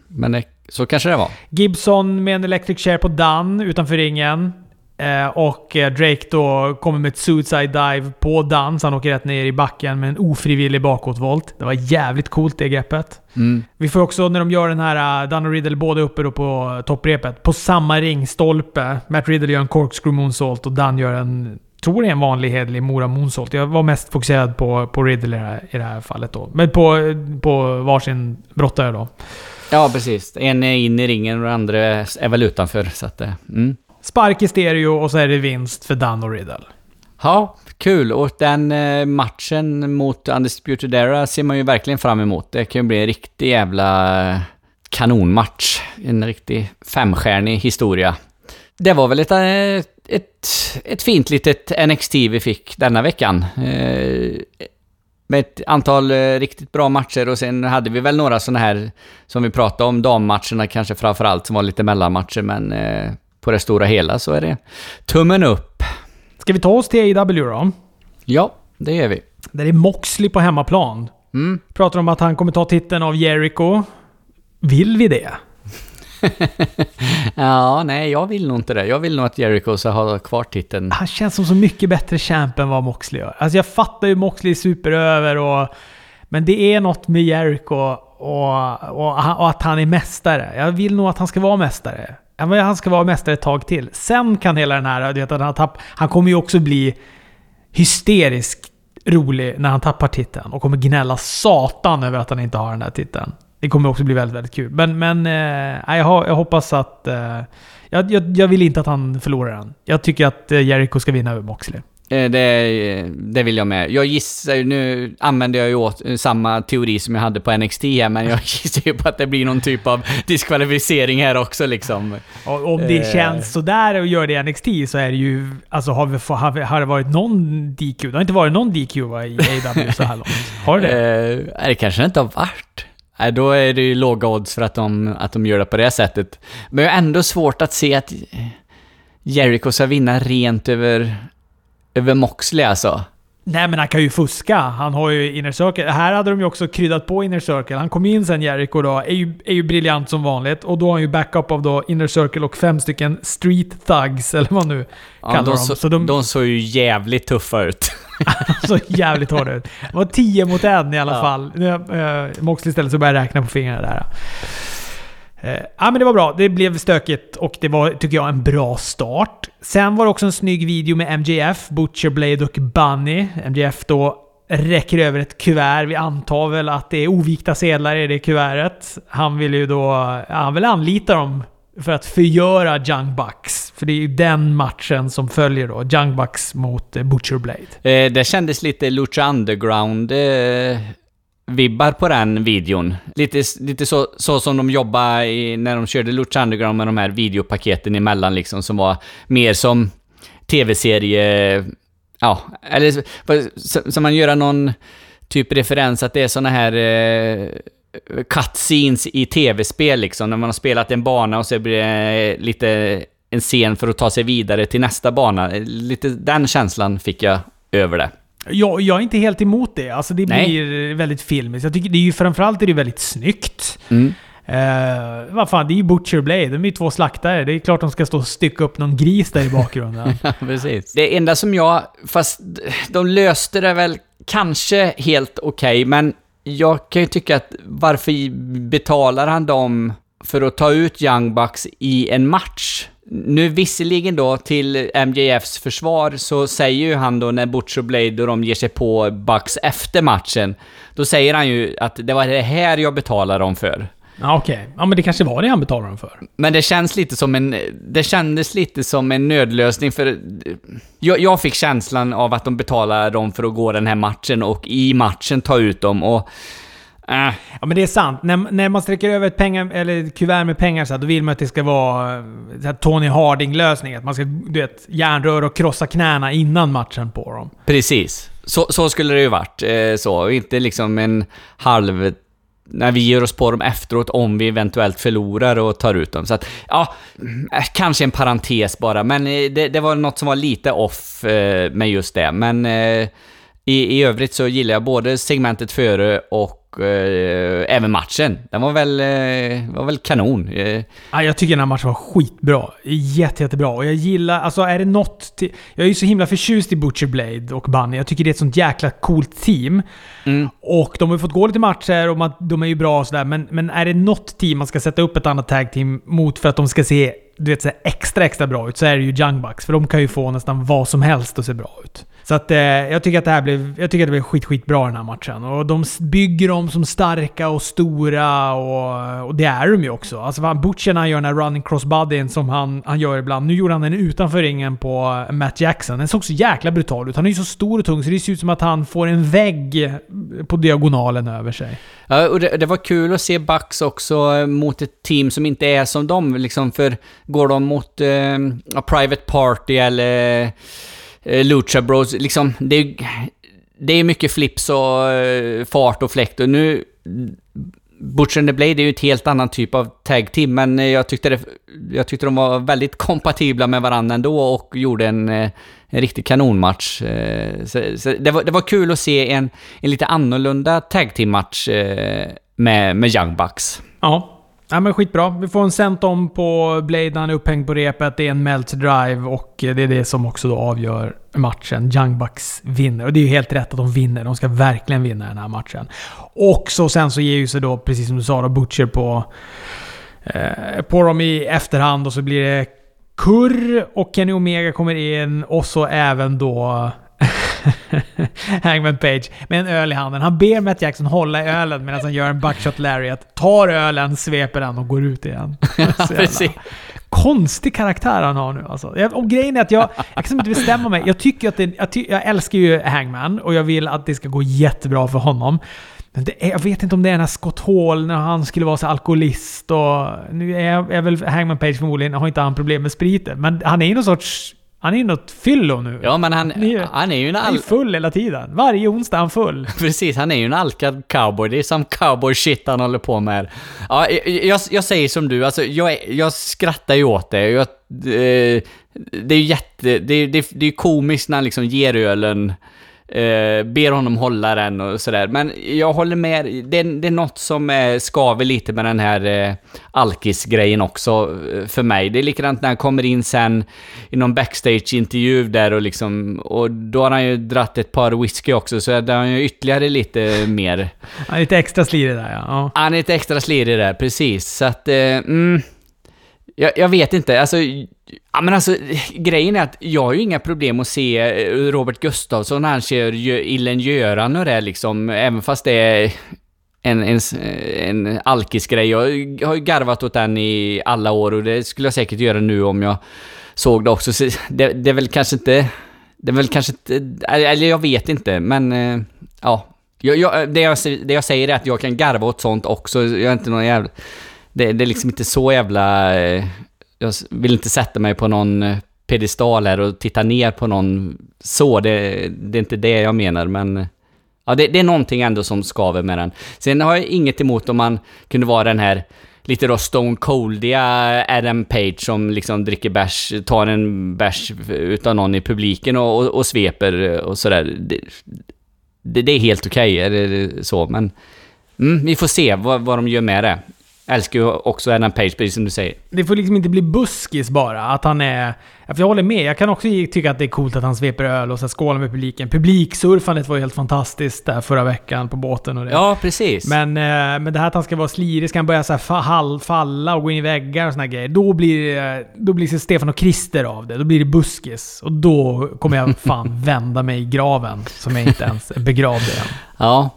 men det, så kanske det var. Gibson med en electric chair på Dan utanför ringen. Eh, och eh, Drake då kommer med ett suicide dive på Dan, så han åker rätt ner i backen med en ofrivillig bakåtvolt. Det var jävligt coolt det greppet. Mm. Vi får också, när de gör den här, Dan och Riddle båda uppe då på topprepet, på samma ringstolpe. Matt Riddle gör en corkscrew moonsault och Dan gör en, tror det är en vanlig hederlig Mora moonsault. Jag var mest fokuserad på, på Riddle i det, här, i det här fallet då. Men på, på varsin brottare då. Ja, precis. En är in i ringen och den andra är väl utanför, så att... Mm. Spark i stereo och så är det vinst för Dan och Riddle. Ja, kul. Och den eh, matchen mot Undisputed Era ser man ju verkligen fram emot. Det kan ju bli en riktig jävla eh, kanonmatch. En riktig femstjärnig historia. Det var väl ett, eh, ett, ett fint litet NXT vi fick denna veckan. Med ett antal riktigt bra matcher och sen hade vi väl några sådana här som vi pratade om, dammatcherna kanske framförallt som var lite mellanmatcher men på det stora hela så är det tummen upp. Ska vi ta oss till AW då? Ja, det gör vi. Där är Moxley på hemmaplan. Mm. Pratar om att han kommer ta titeln av Jericho. Vill vi det? ja, nej, jag vill nog inte det. Jag vill nog att Jericho ska ha kvar titeln. Han känns som så mycket bättre champ än vad Moxley gör. Alltså jag fattar ju Moxley är superöver och... Men det är något med Jericho och, och, och att han är mästare. Jag vill nog att han ska vara mästare. Han ska vara mästare ett tag till. Sen kan hela den här... Du vet, han, tapp, han kommer ju också bli hysteriskt rolig när han tappar titeln och kommer gnälla satan över att han inte har den där titeln. Det kommer också bli väldigt, väldigt kul. Men, men eh, jag, har- jag hoppas att... Eh, jag, jag, jag vill inte att han förlorar den. Jag tycker att eh, Jericho ska vinna över Moxley. Eh, Det, det vill jag med. Jag gissar ju, nu använder jag ju åt eh, samma teori som jag hade på NXT här, men jag gissar ju på att det blir någon typ av diskvalificering här också liksom. Om det Eh. känns sådär och gör det i NXT så är det ju... Alltså har, vi, har, vi, har det varit någon DQ? Det har inte varit någon DQ va, i AW så här långt. Har det? Eh, det kanske inte har varit. Nej, då är det ju låga odds för att de, att de gör det på det sättet. Men jag har ändå svårt att se att Jericho ska vinna rent över, över Moxley alltså. Nej men han kan ju fuska. Han har ju Inner Circle. Här hade de ju också kryddat på Inner Circle. Han kom in sen Jericho då. Är ju, är ju briljant som vanligt. Och då har han ju backup av då Inner Circle och fem stycken Street Thugs, eller vad nu Ja, kallar de, dem. så, Så de, de såg ju jävligt tuffa ut. så jävligt hårda ut. Det var 10 mot en i alla Ja. fall. Nu, uh, Moxley istället så började räkna på fingrarna där. Eh, ja men det var bra. Det blev stökigt och det var, tycker jag, en bra start. Sen var det också en snygg video med MJF, Butcher, Blade och Bunny. MJF då räcker över ett kuvert. Vi antar väl att det är ovikta sedlar i det kuvertet. Han vill ju då... ja, Han vill anlita dem för att förgöra Young Bucks. För det är ju den matchen som följer då. Young Bucks mot eh, Butcher Blade. Eh, det kändes lite Lucha Underground eh, vibbar på den videon. Lite, lite så, så som de jobbade i, när de körde Lucha Underground med de här videopaketen emellan liksom, som var mer som tv-serie... Ja, eller som man göra någon typ referens att det är såna här eh, cutscenes i tv-spel liksom, när man har spelat en bana och så blir det eh, lite en scen för att ta sig vidare till nästa bana. Lite den känslan fick jag över det. Jag, jag är inte helt emot det. Alltså det Nej. blir väldigt filmiskt. Jag tycker det är ju framförallt är det väldigt snyggt. Mm. Eh, vad fan, det är ju Butcher Blade. De är ju två slaktare. Det är klart de ska stå och stycka upp någon gris där i bakgrunden. Ja, precis. Det enda som jag... Fast de löste det väl kanske helt okej, men jag kan ju tycka att varför betalar han dem för att ta ut Young Bucks i en match? Nu visserligen då till MJFs försvar så säger ju han då när Butcher Blade och de ger sig på Bucks efter matchen, då säger han ju att det var det här jag betalar dem för. ja, okej. Ja, men det kanske var det han betalade dem för. Men det känns lite som en... Det kändes lite som en nödlösning för... Jag, jag fick känslan av att de betalar dem för att gå den här matchen och i matchen ta ut dem och... Äh, Ja, men det är sant. När, när man sträcker över ett pengar, eller ett kuvert med pengar så här, då vill man att det ska vara eh, så här Tony Harding-lösning. Att man ska, du vet, järnrör och krossa knäna innan matchen på dem. precis. Så, så skulle det ju varit. Eh, så. Inte liksom en halv... När vi ger oss på dem efteråt om vi eventuellt förlorar och tar ut dem. Så att, ja, eh, kanske en parentes bara, men eh, det, det var något som var lite off eh, med just det. Men eh, i, i övrigt så gillar jag både segmentet före och eh, även matchen. Den var väl, eh, var väl kanon. Eh, Ja, jag tycker den här matchen var skitbra. Jätte, jättebra. Och jag gillar... Alltså är det något... Till, jag är ju så himla förtjust i Butcher Blade och Bunny. Jag tycker det är ett sånt jäkla coolt team. mm, Och de har ju fått gå lite matcher och man, de är ju bra och sådär. Men, men är det något team man ska sätta upp ett annat tag team mot för att de ska se du vet, så extra, extra bra ut så är det ju Young Bucks. För de kan ju få nästan vad som helst att se bra ut. Så att eh, jag tycker att det här blev, jag tycker att det blev skit, skitbra den här matchen. Och de bygger dem som starka och stora och, och det är de ju också. Alltså fan, Butcher när han gör den här running crossbodyn som han, han gör ibland. Nu gjorde han den utanför ringen på eh, Matt Jackson. Den såg så jäkla brutal ut. Han är ju så stor och tung så det ser ut som att han får en vägg eh, på diagonalen över sig. Ja, och det, det var kul att se Bucks också eh, mot ett team som inte är som dem, liksom, för går de mot eh, Private Party eller Eh, Lucha Bros, liksom, det är, det är mycket flips och eh, fart och fläkt och nu... Butcher and the Blade är ju ett helt annan typ av tag team, men eh, jag tyckte, det, jag tyckte de var väldigt kompatibla med varandra ändå och gjorde en, en riktig kanonmatch. Så, så det, var, det var kul att se en, en lite annorlunda tag team-match med, med Young Bucks. Ja. Ja men skitbra. Vi får en sentom på Blade när han är upphängd på repet. Det är en melt drive och det är det som också då avgör matchen. Young Bucks vinner. Och det är ju helt rätt att de vinner. De ska verkligen vinna den här matchen. Och så sen så ger ju sig då, precis som du sa, då Butcher på, eh, på dem i efterhand och så blir det Kurr och Kenny Omega kommer in och så även då Hangman Page med en öl i handen. Han ber Matt Jackson hålla i ölen medan han gör en buckshot lariat. Tar ölen, sveper den och går ut igen. precis. Konstig karaktär han har nu alltså. Och grejen är att jag, jag kan inte bestämma mig. Jag tycker att det, jag, ty, jag älskar ju Hangman och jag vill att det ska gå jättebra för honom. Är, jag vet inte om det är den här Scott Hall när han skulle vara så alkoholist och... Nu är, är väl Hangman Page förmodligen, har inte han problem med spriten. Men han är ju någon sorts han är ju något fyllo nu. Ja, men han, han är, han är ju en... Han är full hela tiden. Varje onsdag är han full. Precis, han är ju en alkad cowboy. Det är som cowboy-shit han håller på med. Ja, jag, jag säger som du, alltså jag, jag skrattar ju åt det. Jag, eh, det är ju jätte... Det, det, det är komiskt när han liksom ger ölen eh, ber honom hålla den och sådär. Men jag håller med, det, det är något som eh, skaver lite med den här eh, alkis-grejen också eh, för mig. Det är likadant när han kommer in sen i någon backstage-intervju där och liksom, och då har han ju dratt ett par whisky också, så där har han ju ytterligare lite mer. Han är lite extra slirig där ja. ja. Han är lite extra slirig där, precis. Så att, eh, mm, jag, jag, vet inte, alltså... Ja, men alltså, grejen är att jag har ju inga problem att se eh, Robert Gustafsson när han kör Illen Göran och det liksom, även fast det är en, en, eh, en alkisgrej. Jag har ju garvat åt den i alla år och det skulle jag säkert göra nu om jag såg det också. Så det, det är väl kanske inte... Det är väl kanske inte... Eh, eller jag vet inte, men... Ja. Jag, jag, det, jag, det jag säger är att jag kan garva åt sånt också. Jag är inte någon jävla det, det är liksom inte så jävla... Eh, jag vill inte sätta mig på någon eh, pedestal här och titta ner på någon så. Det, det är inte det jag menar, men... Eh, ja, det, det, är någonting ändå som skaver med den. Sen har jag inget emot om man kunde vara den här lite då Stone Coldiga Adam Page som liksom dricker bärs, tar en bärs utav någon i publiken och, och, och sveper eh, och sådär. Det, det, det är helt okej, okay, så, men... Mm, vi får se vad, vad de gör med det älskar ju också Adam Page, precis som du säger. Det får liksom inte bli buskis bara. Att han är... För jag håller med. Jag kan också tycka att det är coolt att han sveper öl och så skålar med publiken. Publiksurfandet var ju helt fantastiskt där förra veckan på båten och det. Ja, precis. Men, eh, men det här att han ska vara slirig, ska han börja så här falla och gå in i väggar och såna grejer. Då blir, då blir det Stefan och Christer av det. Då blir det buskis. Och då kommer jag fan vända mig i graven. Som jag inte ens är begravd i än. Ja.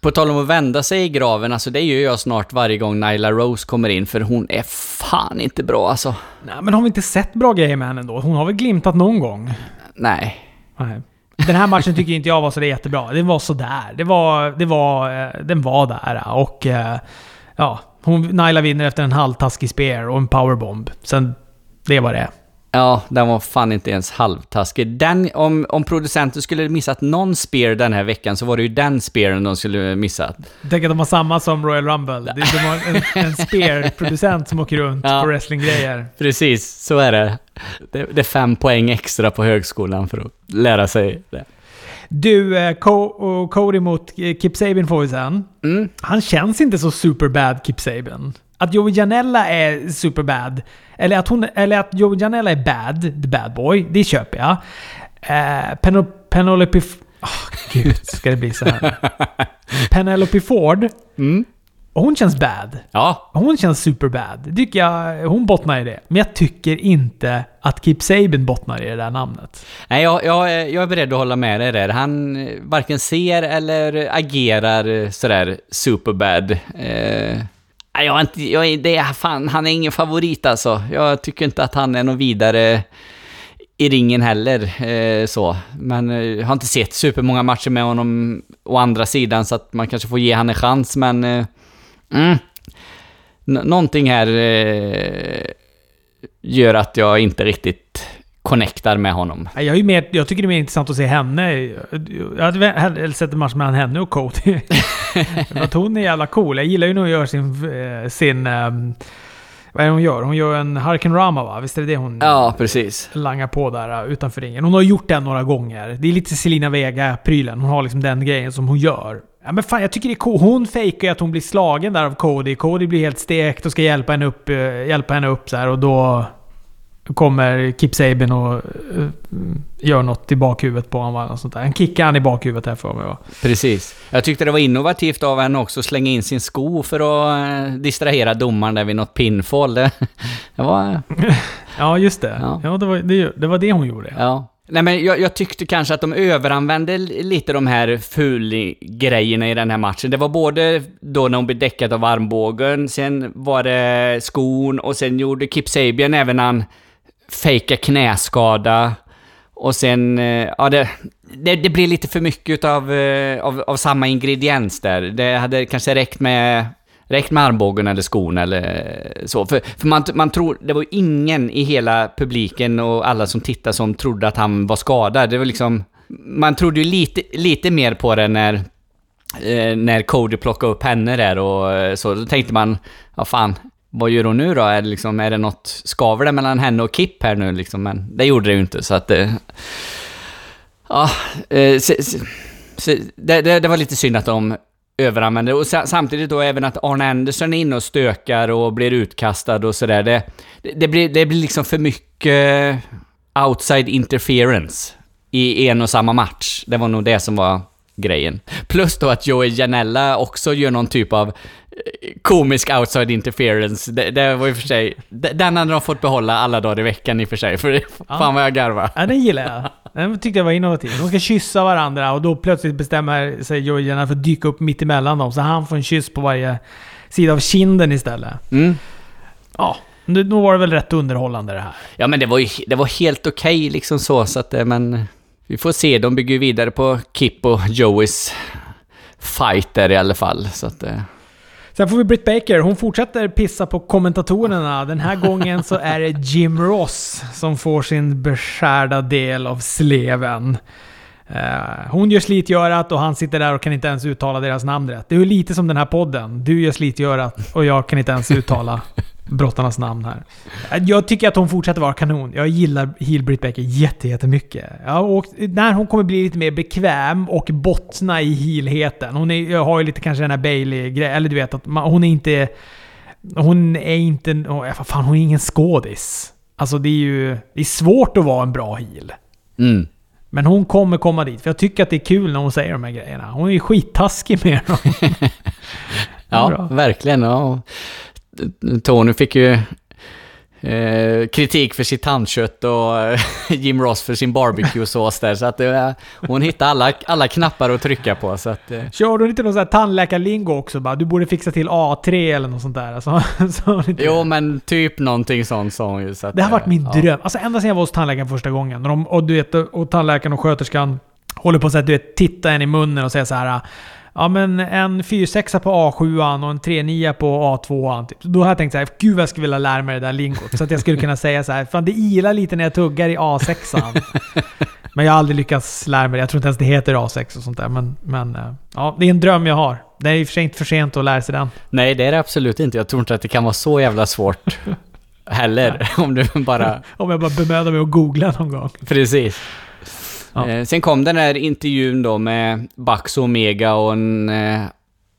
På tal om att vända sig i graven, alltså det gör jag snart varje gång Nyla Rose kommer in, för hon är fan inte bra alltså. Nej, men har vi inte sett bra grejer med henne ändå? Hon har väl glimtat någon gång? Nej. Nej. Den här matchen tycker inte jag var så jättebra. Den var sådär. Det var, det var, eh, den var där och... Eh, ja, hon, Nyla vinner efter en halvtaskig spear och en powerbomb. Sen, det var det. Ja, den var fan inte ens halvtaskig. Den, om, om producenten skulle missat någon spear den här veckan så var det ju den spearen de skulle missat. Tänk att de har samma som Royal Rumble. De, de har en, en spear-producent som åker runt ja, på wrestlinggrejer. Precis, så är det. det. det. är fem poäng extra på högskolan för att lära sig det. Du, eh, Cody mot eh, Kip Sabin får vi sen. Mm. Han känns inte så superbad, Kip Sabin. Att Joey Janella är superbad, eller att, hon, eller att Joey Janella är bad, the bad boy, det köper jag. Uh, Penel Penelope... Oh, gud, ska det bli så här? Penelope Ford. Mm. Hon känns bad. Ja. Hon känns superbad. Tycker jag, hon bottnar i det. Men jag tycker inte att Kip Sabin bottnar i det där namnet. Nej, jag, jag, jag är beredd att hålla med dig där. Han varken ser eller agerar sådär superbad. Eh, jag inte, jag, det är, fan, han är ingen favorit alltså. Jag tycker inte att han är någon vidare i ringen heller. Eh, så. Men eh, jag har inte sett supermånga matcher med honom å andra sidan så att man kanske får ge han en chans men... Eh, mm, någonting här eh, gör att jag inte riktigt connectar med honom. Jag, är mer, jag tycker det är mer intressant att se henne. Jag hade hellre sett en match mellan henne och Cody. att hon är jävla cool. Jag gillar ju när hon gör sin... Eh, sin um, Vad är det hon gör? Hon gör en Harken Rama va? Visst är det det hon Ja, precis. langar på där uh, utanför ringen? Hon har gjort den några gånger. Det är lite Selina Vega-prylen. Hon har liksom den grejen som hon gör. Ja, men fan, jag tycker det är cool. Hon fejkar ju att hon blir slagen där av Cody. Cody blir helt stekt och ska hjälpa henne upp, uh, hjälpa henne upp så här, och då kommer Kip Sabin och uh, gör något i bakhuvudet på honom. Sånt där. Han kickar han i bakhuvudet här för mig va? Precis. Jag tyckte det var innovativt av henne också att slänga in sin sko för att eh, distrahera domaren där vid något pinfall. Det, det var... Ja, just det. Ja. Ja, det, var, det, det var det hon gjorde. Ja. Nej men jag, jag tyckte kanske att de överanvände lite de här ful-grejerna i den här matchen. Det var både då när hon blev däckad av armbågen, sen var det skon och sen gjorde Kip Sabian även han fejka knäskada. Och sen, eh, ja det, det, det blir lite för mycket av, eh, av, av samma ingrediens där. Det hade kanske räckt med, räckt med armbågen eller skon eller eh, så. För, för man, man tror, det var ju ingen i hela publiken och alla som tittade som trodde att han var skadad. Det var liksom, man trodde ju lite, lite mer på det när, när Cody plockade upp henne där och så. Då tänkte man, ja fan, vad gör hon nu då? Är det, liksom, är det något, skaver det mellan henne och Kip här nu liksom? Men det gjorde det ju inte så att... det... ja, eh, se, se, se, det, det, det var lite synd att de överanvände och samtidigt då även att Arne Anderson är inne och stökar och blir utkastad och sådär. Det, det, det, blir, det blir liksom för mycket eh, outside interference i en och samma match. Det var nog det som var grejen. Plus då att Joey Janella också gör någon typ av komisk outside interference. Det, det var och för sig... Den hade de fått behålla alla dagar i veckan i och för sig, för fan vad jag garvar. Ja, den gillar jag. Den tyckte jag var innovativ. De ska kyssa varandra och då plötsligt bestämmer sig Janella för att dyka upp mitt emellan dem. Så han får en kyss på varje sida av kinden istället. Mm. Ja, nu nu var det väl rätt underhållande det här. Ja men det var ju det var helt okej liksom så, så att eh, men... Vi får se, de bygger ju vidare på Kip och Joeys fight där i alla fall, så att... Sen får vi Britt Baker. Hon fortsätter pissa på kommentatorerna. Den här gången så är det Jim Ross som får sin beskärda del av sleven. Eh, hon gör slitgörat och han sitter där och kan inte ens uttala deras namn rätt. Det är lite som den här podden. Du gör slitgörat och jag kan inte ens uttala brottarnas namn här. Jag tycker att hon fortsätter vara kanon. Jag gillar heel Britt Baker jätte- jättemycket. Ja, och när hon kommer bli lite mer bekväm och bottna i heelheten. Hon är, har ju lite kanske den här Bailey-grejen, eller du vet att man, hon är inte... Hon är inte... Oh, fan, hon är ingen skådis. Alltså det är ju... Det är svårt att vara en bra heel. Mm. Men hon kommer komma dit, för jag tycker att det är kul när hon säger de här grejerna. Hon är ju skittaskig med dem. Ja, verkligen. Ja. Tony fick ju eh, kritik för sitt tandkött och eh, Jim Ross för sin barbecue-sås där. Så att eh, hon hittade alla, alla knappar att trycka på. Så att, eh, Kör du inte någon sån här tandläkarlingo också? Bara, du borde fixa till A3 eller något sånt där. Alltså, så jo, men typ någonting sånt sa hon ju. Så att, Det har varit eh, min ja. dröm. Alltså ända sedan jag var hos tandläkaren första gången. Och, de, och, du vet, och tandläkaren och sköterskan håller på att titta en i munnen och säga så här. Ja men en 4-6 på A7 och en 3-9 på A2. Typ. Då har jag tänkt så här, gud vad jag skulle vilja lära mig det där lingot. Så att jag skulle kunna säga så här, fan det ilar lite när jag tuggar i A6. men jag har aldrig lyckats lära mig det. Jag tror inte ens det heter A6 och sånt där. Men, men eh, ja, det är en dröm jag har. Det är i och för sig inte för sent att lära sig den. Nej, det är det absolut inte. Jag tror inte att det kan vara så jävla svårt heller. om du bara... Om jag bara bemödar mig att googla någon gång. Precis. Ja. Eh, sen kom den här intervjun då med Bax och Omega och en eh,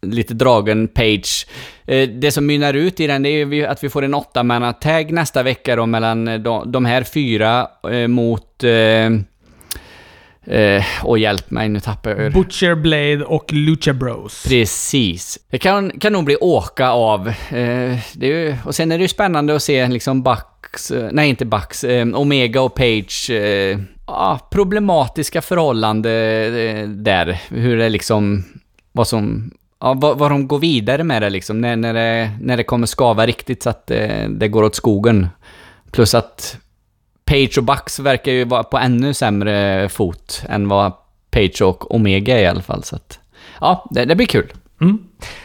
lite dragen page. Eh, det som mynnar ut i den det är att vi får en åttamanna tag nästa vecka då mellan de, här fyra mot... Eh, och hjälp mig, nu tappar jag ur. Butcher Blade och Lucha Bros. Precis. Det kan, kan nog bli åka av. Eh, det ju, och sen är det ju spännande att se liksom Bucks, nej inte Bucks, eh, Omega och Page, ah, problematiska förhållande eh, där. Hur det liksom, vad som, ja, vad, vad de går vidare med det liksom, när, när, det, när det kommer skava riktigt så att eh, det går åt skogen. Plus att Page och Bucks verkar ju vara på ännu sämre fot än vad Page och Omega är i alla fall. Så att, ja, det, det blir kul. Mm.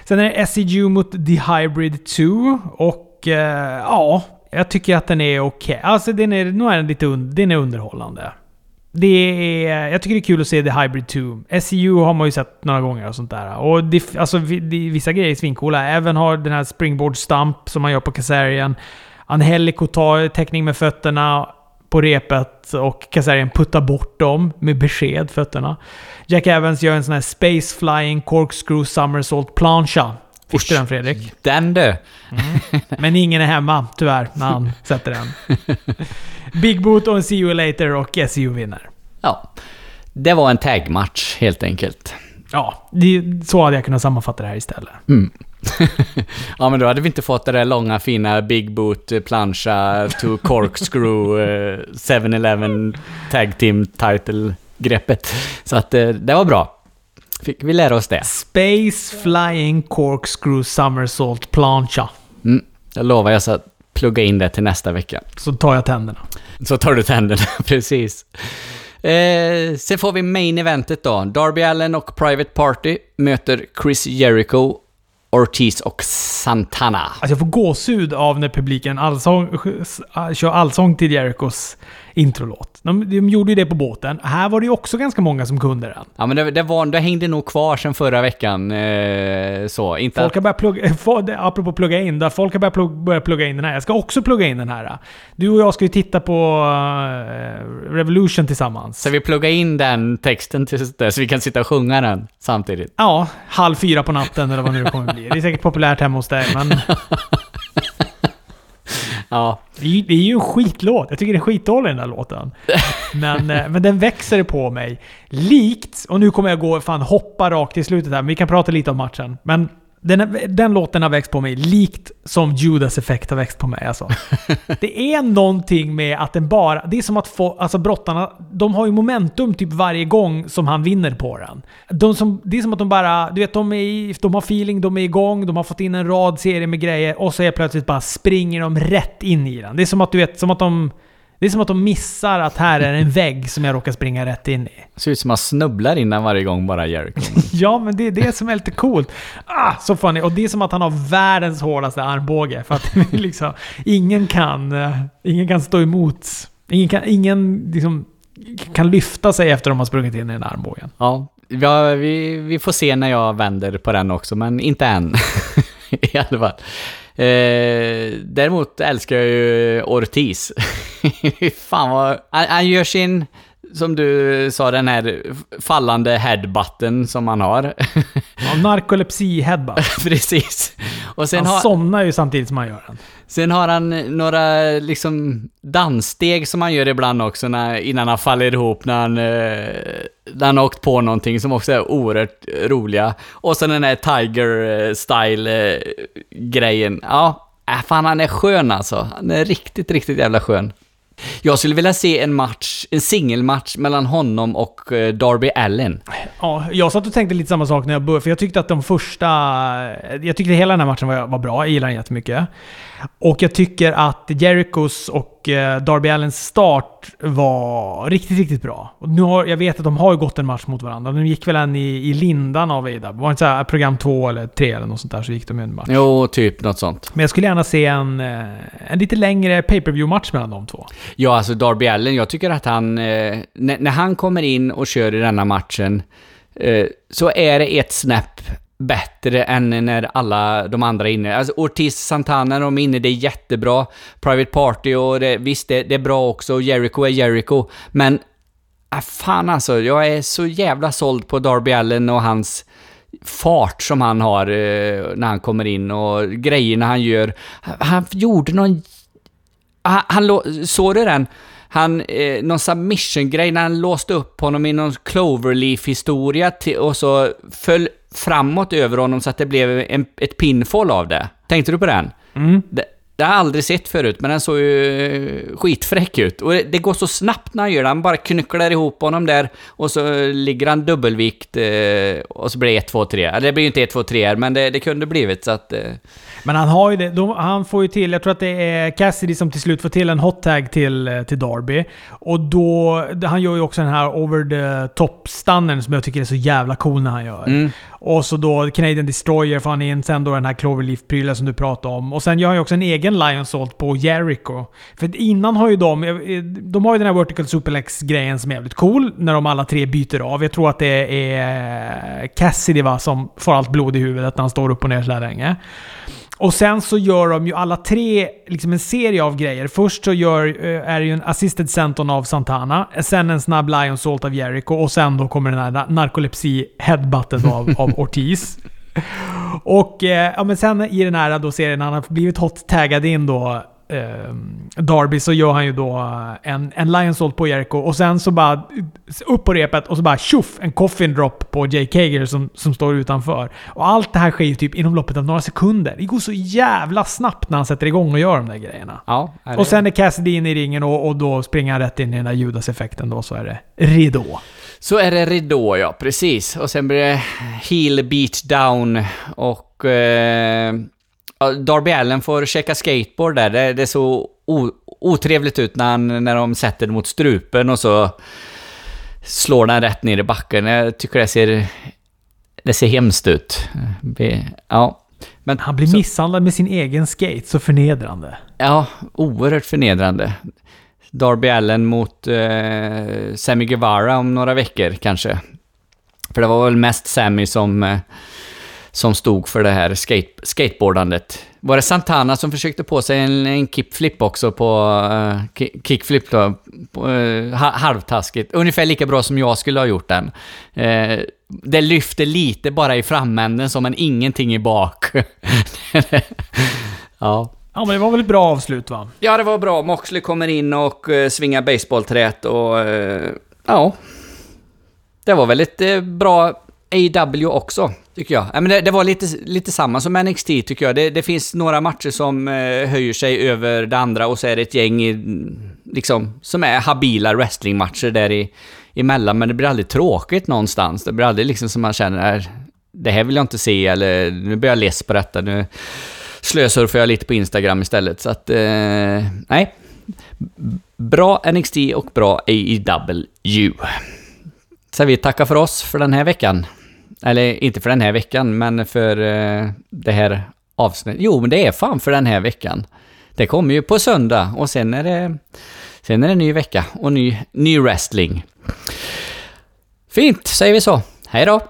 Sen är det SEG mot The Hybrid 2 och eh, ja, jag tycker att den är okej. Alltså den är, nu är den lite un, den är underhållande det är, jag tycker det är kul att se The Hybrid 2. SEU har man ju sett några gånger och sånt där. Och det, alltså, det, vissa grejer är svincoola. Även har den här springboard stump som man gör på Kazarian. Angelico tar täckning med fötterna på repet och Kazarian puttar bort dem med besked, fötterna. Jack Evans gör en sån här space flying corkscrew somersault plancha. Fick du den Fredrik? Den du! Men ingen är hemma, tyvärr, när han sätter den. Big Boot och en See You Later och SEU vinner. Ja. Det var en tagmatch helt enkelt. Ja, det, så hade jag kunnat sammanfatta det här istället. Mm. ja, men då hade vi inte fått det där långa fina Big Boot eh, plancha to corkscrew eh, 7-Eleven tag team title greppet. Så att eh, det var bra. Fick vi lära oss det. Space Flying Corkscrew Somersault Plancha. Mm. Jag lovar, jag ska plugga in det till nästa vecka. Så tar jag tänderna. Så tar du tänderna, precis. Eh, sen får vi main eventet då. Darby Allen och Private Party möter Chris Jericho, Ortiz och Santana. Alltså jag får gåshud av när publiken allsång, kör allsång till Jericos introlåt. De, de gjorde ju det på båten. Här var det ju också ganska många som kunde den. Ja men det, det, var, det hängde nog kvar sen förra veckan. Eh, så, inte Folk har börjat plugga, få- apropå plugga in, där folk har börjat plugga, börjat plugga in den här. Jag ska också plugga in den här. Du och jag ska ju titta på eh, Revolution tillsammans. Så vi pluggar in den texten till det, så vi kan sitta och sjunga den samtidigt. Ja, halv fyra på natten eller vad nu det kommer bli. Det är säkert populärt hemma hos dig, men Ja, det är, det är ju en skitlåt. Jag tycker det är skitdålig den där låten. Men, eh, men den växer på mig. Likt, och nu kommer jag gå fan hoppa rakt till slutet här, men vi kan prata lite om matchen. Men den, den låten har växt på mig likt som Judas effekt har växt på mig. Alltså. Det är någonting med att den bara... Det är som att få... Alltså brottarna, de har ju momentum typ varje gång som han vinner på den. De som, det är som att de bara... Du vet, de, är, de har feeling, de är igång, de har fått in en rad serier med grejer och så är plötsligt bara springer de rätt in i den. Det är som att du vet, som att de... Det är som att de missar att här är en vägg som jag råkar springa rätt in i. ser ut som man snubblar innan varje gång bara Jericho. Ja, men det är det som är lite coolt. Ah, så funny. Och det är som att han har världens hårdaste armbåge. För att det liksom, ingen kan, eh, ingen kan stå emot. Ingen, kan, ingen liksom, kan lyfta sig efter de har sprungit in i den armbågen. Ja, ja vi, vi får se när jag vänder på den också, men inte än. I alla fall. Eh, däremot älskar jag ju Ortiz. Fan vad... Han, han gör sin, som du sa, den här fallande headbutten som han har. Ja, narkolepsi headbutt. Precis. Och sen Han har, somnar ju samtidigt som han gör den sen har han eh, några liksom danssteg som han gör ibland också när, innan han faller ihop när han, eh, när han har åkt på någonting som också är oerhört roliga. Och sen den här Tiger-style-grejen. Ja, äh, fan han är skön alltså. Han är riktigt, riktigt jävla skön. Jag skulle vilja se en match, en singelmatch mellan honom och eh, Darby Allen. Ja, jag satt och tänkte lite samma sak när jag började, för jag tyckte att de första... Jag tyckte hela den här matchen var, var bra, jag gillar den jättemycket. Och jag tycker att Jericos och eh, Darby Allens start var riktigt, riktigt bra. Och nu har, jag vet att de har ju gått en match mot varandra. De gick väl en i, i lindan av AW. Var det inte så här program två eller tre eller något sånt där så gick de ju en match. Jo, typ något sånt. Men jag skulle gärna se en, eh, en lite längre pay per view match mellan de två. Ja, alltså Darby Allen, jag tycker att han... Eh, när, när han kommer in och kör i denna matchen eh, så är det ett snäpp bättre än när alla de andra är inne. Alltså Ortiz Santana, de är inne, det är jättebra. Private Party och det, visst, det, det är bra också. Jericho är Jericho. Men, äh, fan alltså, jag är så jävla såld på Darby Allen och hans fart som han har eh, när han kommer in och grejerna han gör. Han, han gjorde någon ah, han, han såg du den? Han, eh, någon submission-grej när han låste upp honom i någon Cloverleaf-historia och så föll framåt över honom så att det blev en, ett pinfall av det. Tänkte du på den? Mm. Det, det har jag aldrig sett förut, men den såg ju eh, skitfräck ut. Och det, det går så snabbt när han gör det. Han bara knycklar ihop honom där och så ligger han dubbelvikt eh, och så blir det 1, 2, 3. Eller det blir ju inte 1, 2, 3 här, men det, det kunde blivit så att... Eh, Men han har ju det. De, han får ju till, jag tror att det är Cassidy som till slut får till en hot tag till, eh, till Darby. Och då, han gör ju också den här over the top stunnern som jag tycker är så jävla cool när han gör. mm. Och så då Canadian Destroyer får han in. Sen då den här Cloverleaf-prylen som du pratade om. Och sen gör han ju också en egen Lion Salt på Jericho. För innan har ju de... De har ju den här Vertical Suplex-grejen som är jävligt cool. När de alla tre byter av. Jag tror att det är Cassidy va, som får allt blod i huvudet när han står upp och ner sådär länge. Och sen så gör de ju alla tre liksom en serie av grejer. Först så gör, eh, är det ju en assisted senton av Santana, sen en snabb Lion Salt av Jericho och sen då kommer den här narkolepsi headbuttet av, av Ortiz. Och eh, ja, men sen i den här då serien, han har blivit hot-taggad in då eh, Darby så gör han ju då en, en Lion Salt på Jericho och sen så bara upp på repet och så bara tjoff! En coffin drop på Jake Hager som, som står utanför. Och allt det här sker ju typ inom loppet av några sekunder. Det går så jävla snabbt när han sätter igång och gör de där grejerna. Ja, och sen är Cassidy inne i ringen och, och då springer han rätt in i den där Judas-effekten då, så är det ridå. Så är det ridå, ja. Precis. Och sen blir det heel beat down och... Eh Darby Allen får checka skateboard där. Det, det är så otrevligt ut när, han, när de sätter det mot strupen och så slår den rätt ner i backen. Jag tycker det ser... Det ser hemskt ut. Ja. Men, han blir så, misshandlad med sin egen skate, så förnedrande. Ja, oerhört förnedrande. Darby Allen mot eh, Sammy Guevara om några veckor kanske. För det var väl mest Sammy som... Eh, som stod för det här skate, skateboardandet. Var det Santana som försökte på sig en, en kickflip också på... Uh, kickflip då? På, uh, halvtaskigt. Ungefär lika bra som jag skulle ha gjort den. Uh, det lyfter lite bara i framänden som men ingenting i bak. ja. Ja, men det var väl ett bra avslut va? Ja, det var bra. Moxley kommer in och uh, svingar baseballträt och... Uh, ja. Det var väl ett bra AW också, tycker jag. men det, det, var lite, lite samma som NXT, tycker jag. Det, det finns några matcher som eh, höjer sig över det andra och så är det ett gäng i, liksom, som är habila wrestlingmatcher där i, emellan, men det blir aldrig tråkigt någonstans. Det blir aldrig liksom som man känner, äh, det här vill jag inte se, eller nu blir jag less på detta, nu slösurfar jag lite på Instagram istället. Så att, eh, nej. Bra NXT och bra AEW. Så vi tackar för oss för den här veckan. Eller inte för den här veckan, men för eh, det här avsnittet. Jo, men det är fan för den här veckan. Det kommer ju på söndag och sen är det, sen är det ny vecka och ny, ny wrestling. Fint, säger vi så. Hej då!